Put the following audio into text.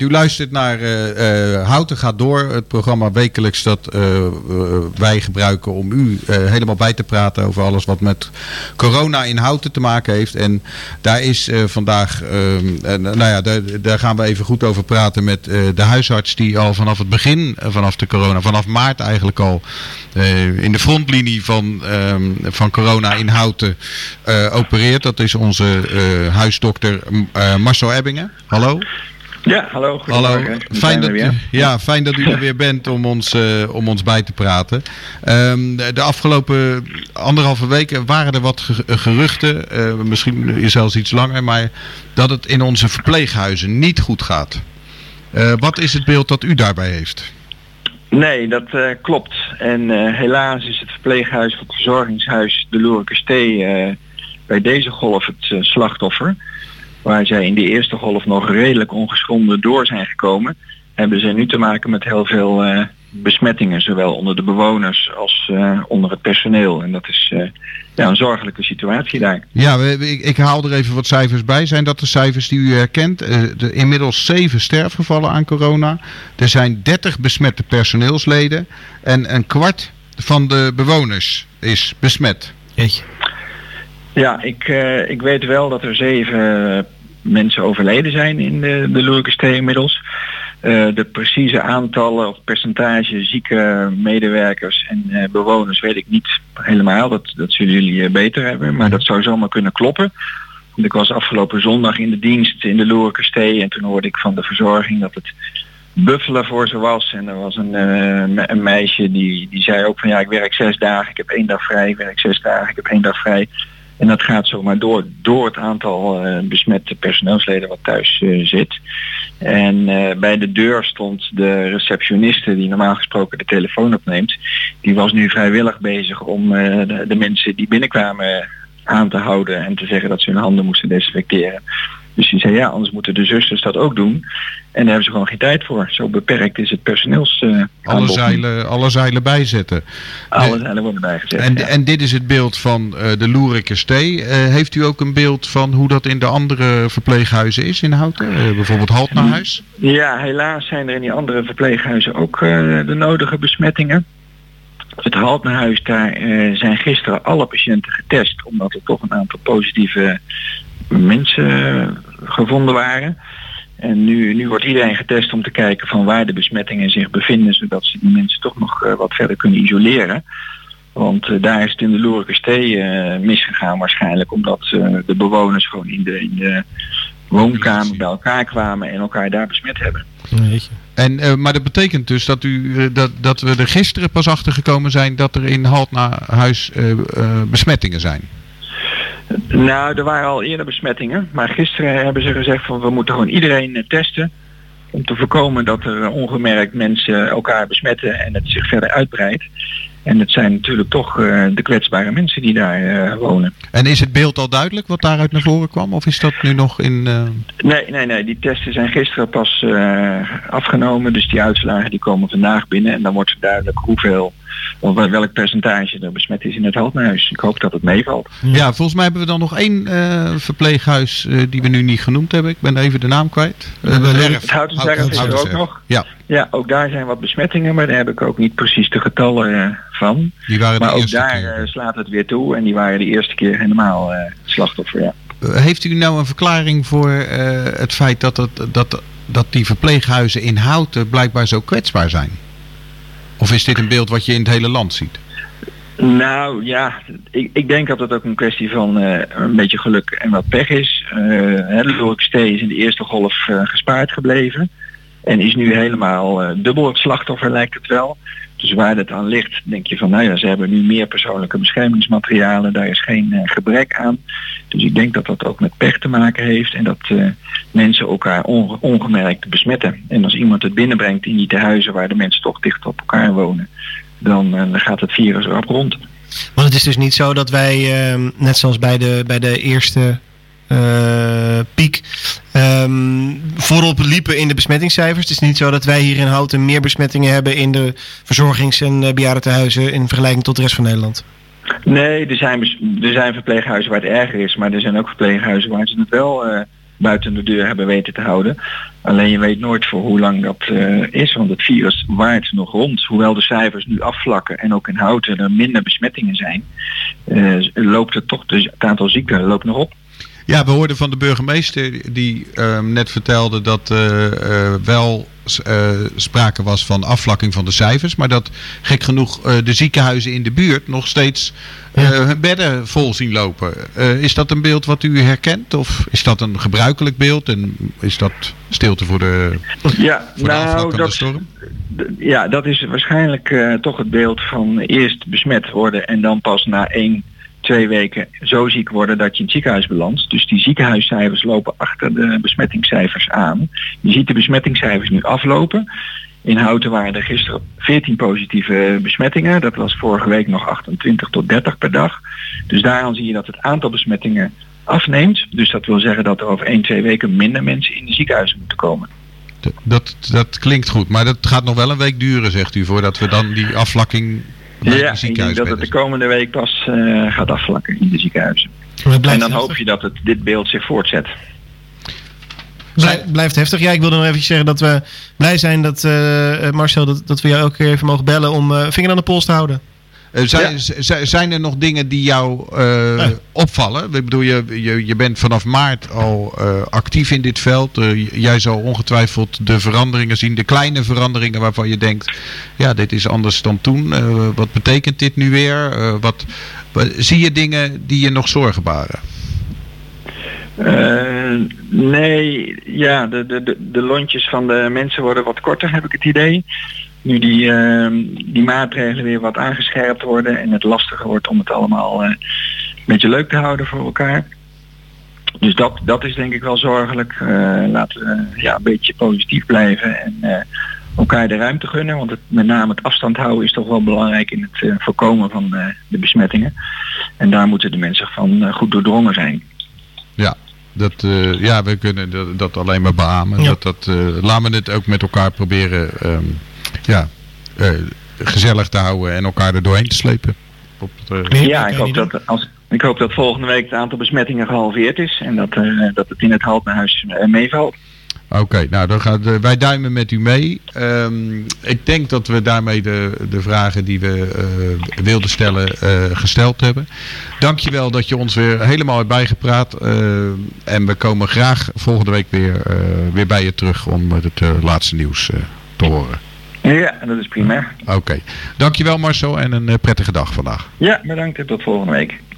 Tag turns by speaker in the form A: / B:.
A: U luistert naar uh, Houten gaat door, het programma wekelijks dat uh, wij gebruiken om u helemaal bij te praten over alles wat met corona in Houten te maken heeft. En daar is vandaag, nou ja, daar, daar, gaan we even goed over praten met de huisarts die al vanaf het begin, vanaf de corona, vanaf maart eigenlijk al in de frontlinie van, ehm, van corona in Houten opereert. Dat is onze huisdokter Marcel Ebbingen. Hallo.
B: Ja, hallo.
A: Hallo. Fijn dat, u, ja, fijn dat u er weer bent om ons, uh, om ons bij te praten. Um, de afgelopen anderhalve weken waren er wat geruchten, uh, misschien zelfs iets langer, maar dat het in onze verpleeghuizen niet goed gaat. Uh, wat is het beeld dat u daarbij heeft?
B: Nee, dat klopt. En helaas is het verpleeghuis het verzorgingshuis de Loerkestee bij deze golf het slachtoffer waar zij in de eerste golf nog redelijk ongeschonden door zijn gekomen, hebben ze nu te maken met heel veel uh, besmettingen, zowel onder de bewoners als uh, onder het personeel. En dat is uh, ja, een zorgelijke situatie daar.
A: Ja, ik, ik, haal er even wat cijfers bij. Zijn dat de cijfers die u herkent? De, inmiddels zeven sterfgevallen aan corona. Er zijn 30 besmette personeelsleden. En een kwart van de bewoners is besmet.
B: Jeetje. Ja, ik, uh, ik weet wel dat er zeven mensen overleden zijn in de, de Loerkestee inmiddels. Uh, de precieze aantallen of percentage zieke medewerkers en bewoners weet ik niet helemaal. Dat, dat zullen jullie beter hebben. Maar dat zou zomaar kunnen kloppen. Want ik was afgelopen zondag in de dienst in de Loerkestee en toen hoorde ik van de verzorging dat het buffelen voor ze was. En er was een, een meisje die, die zei ook van ja, ik werk zes dagen, ik heb één dag vrij, ik werk zes dagen, ik heb één dag vrij. En dat gaat zomaar door, door het aantal uh, besmette personeelsleden wat thuis uh, zit. En uh, bij de deur stond de receptioniste die normaal gesproken de telefoon opneemt. Die was nu vrijwillig bezig om de, mensen die binnenkwamen aan te houden en te zeggen dat ze hun handen moesten desinfecteren. Dus die zei ja, anders moeten de zusters dat ook doen. En daar hebben ze gewoon geen tijd voor. Zo beperkt is het personeels. Uh,
A: alle, zeilen, alle zeilen bijzetten.
B: Alle zeilen worden bijgezet.
A: En,
B: ja.
A: en dit is het beeld van uh, de Loerikerstee. Uh, heeft u ook een beeld van hoe dat in de andere verpleeghuizen is in Houten? bijvoorbeeld Haltnahuis?
B: Ja, helaas zijn er in die andere verpleeghuizen ook de nodige besmettingen. Het Haltnahuis, daar zijn gisteren alle patiënten getest. Omdat er toch een aantal positieve mensen gevonden waren. En nu, nu wordt iedereen getest om te kijken van waar de besmettingen zich bevinden, zodat ze die mensen toch nog uh, wat verder kunnen isoleren. Want uh, daar is het in de Loerkestee uh, misgegaan waarschijnlijk, omdat de bewoners gewoon in de, in de woonkamer bij elkaar kwamen en elkaar daar besmet hebben.
A: En, maar dat betekent dus dat, u, dat, dat we er gisteren pas achter gekomen zijn dat er in Haltnahuis besmettingen zijn.
B: Nou, er waren al eerder besmettingen. Maar gisteren hebben ze gezegd van we moeten gewoon iedereen eh, testen. Om te voorkomen dat er ongemerkt mensen elkaar besmetten en het zich verder uitbreidt. En het zijn natuurlijk toch uh, de kwetsbare mensen die daar uh, wonen.
A: En is het beeld al duidelijk wat daaruit naar voren kwam? Of is dat nu nog in... Uh...
B: Nee, nee, nee. Die testen zijn gisteren pas afgenomen. Dus die uitslagen die komen vandaag binnen. En dan wordt duidelijk hoeveel welk percentage er besmet is in het hoofdhuis. Ik hoop dat het meevalt.
A: Ja, volgens mij hebben we dan nog één uh, verpleeghuis uh, die we nu niet genoemd hebben. Ik ben even de naam kwijt.
B: Uh, het Houtenserf is er ook nog.
A: Ja.
B: ja, ook daar zijn wat besmettingen, maar daar heb ik ook niet precies de getallen van.
A: Die waren
B: maar
A: de
B: ook daar slaat het weer toe en die waren de eerste keer helemaal slachtoffer. Ja.
A: Heeft u nou een verklaring voor het feit dat, het, dat, dat die verpleeghuizen in Houten blijkbaar zo kwetsbaar zijn? Of is dit een beeld wat je in het hele land ziet?
B: Nou ja, ik, ik denk dat het ook een kwestie van uh, een beetje geluk en wat pech is. Uh, de Lorikstee is in de eerste golf uh, gespaard gebleven. En is nu helemaal dubbel het slachtoffer lijkt het wel. Dus waar het aan ligt, denk je van nou ja, ze hebben nu meer persoonlijke beschermingsmaterialen, daar is geen uh, gebrek aan. Dus ik denk dat dat ook met pech te maken heeft en dat uh, mensen elkaar onge ongemerkt besmetten. En als iemand het binnenbrengt in die tehuizen waar de mensen toch dicht op elkaar wonen, dan uh, gaat het virus erop rond.
C: Want het is dus niet zo dat wij, ehm, net zoals bij de, bij de eerste piek um, voorop liepen in de besmettingscijfers. Het is niet zo dat wij hier in Houten meer besmettingen hebben in de verzorgings- en uh, bejaardentehuizen in vergelijking tot de rest van Nederland.
B: Nee, er zijn, er zijn verpleeghuizen waar het erger is, maar er zijn ook verpleeghuizen waar ze het wel uh, buiten de deur hebben weten te houden. Alleen je weet nooit voor hoe lang dat is, want het virus waart nog rond. Hoewel de cijfers nu afvlakken en ook in Houten er minder besmettingen zijn, loopt het toch, dus het aantal zieken loopt nog op.
A: Ja, we hoorden van de burgemeester die ehm, net vertelde dat uh, wel uh, sprake was van afvlakking van de cijfers. Maar dat gek genoeg de ziekenhuizen in de buurt nog steeds hun bedden vol zien lopen. is dat een beeld wat u herkent? Of is dat een gebruikelijk beeld? En is dat stilte voor de,
B: ja, voor nou, dat, storm? Ja, dat is waarschijnlijk toch het beeld van eerst besmet worden en dan pas na één twee weken zo ziek worden dat je in het ziekenhuis belandt. Dus die ziekenhuiscijfers lopen achter de besmettingscijfers aan. Je ziet de besmettingscijfers nu aflopen. In Houten waren er gisteren 14 positieve besmettingen. Dat was vorige week nog 28 tot 30 per dag. Dus daaraan zie je dat het aantal besmettingen afneemt. Dus dat wil zeggen dat er over 1, 2 weken minder mensen in de ziekenhuizen moeten komen.
A: Dat, dat klinkt goed, maar dat gaat nog wel een week duren, zegt u, voordat we dan die afvlakking
B: ja, ik denk dat het de komende week pas uh, gaat afvlakken in de ziekenhuizen. En dan hoop je dat het, dit beeld zich voortzet.
C: Blij, blijft heftig. Ja, ik wilde nog even zeggen dat we blij zijn dat uh, Marcel, dat, dat we jou elke keer even mogen bellen om uh, vinger aan de pols te houden.
A: Uh, zijn, ja. zijn er nog dingen die jou uh, ja. opvallen? Ik bedoel, je, je, je bent vanaf maart al uh, actief in dit veld. jij zal ongetwijfeld de veranderingen zien, de kleine veranderingen waarvan je denkt, ja, dit is anders dan toen. wat betekent dit nu weer? wat, zie je dingen die je nog zorgen baren?
B: nee, ja, de, de, de lontjes van de mensen worden wat korter, heb ik het idee nu die, uh, die maatregelen weer wat aangescherpt worden en het lastiger wordt om het allemaal uh, een beetje leuk te houden voor elkaar. Dus dat, dat is denk ik wel zorgelijk. Uh, laten we ja, een beetje positief blijven en uh, elkaar de ruimte gunnen. Want het, met name het afstand houden is toch wel belangrijk in het voorkomen van de besmettingen. En daar moeten de mensen van goed doordrongen zijn.
A: Ja, dat, ja, we kunnen dat, dat alleen maar beamen. Ja. Dat, dat, laten we het ook met elkaar proberen um, ja, uh, gezellig te houden en elkaar er doorheen te slepen.
B: Op het, uh... Ja, ik hoop, dat, als, ik hoop dat volgende week het aantal besmettingen gehalveerd is en dat, uh, dat het in het Haltehuis meevalt.
A: Oké, okay, nou dan gaat, uh, wij duimen met u mee. Um, ik denk dat we daarmee de, de vragen die we uh, wilden stellen uh, gesteld hebben. Dankjewel dat je ons weer helemaal hebt bijgepraat. en we komen graag volgende week weer, weer bij je terug om het laatste nieuws te horen.
B: Ja, dat is prima.
A: Oké. Okay. Dankjewel Marcel en een prettige dag vandaag.
B: Ja, bedankt en tot volgende week.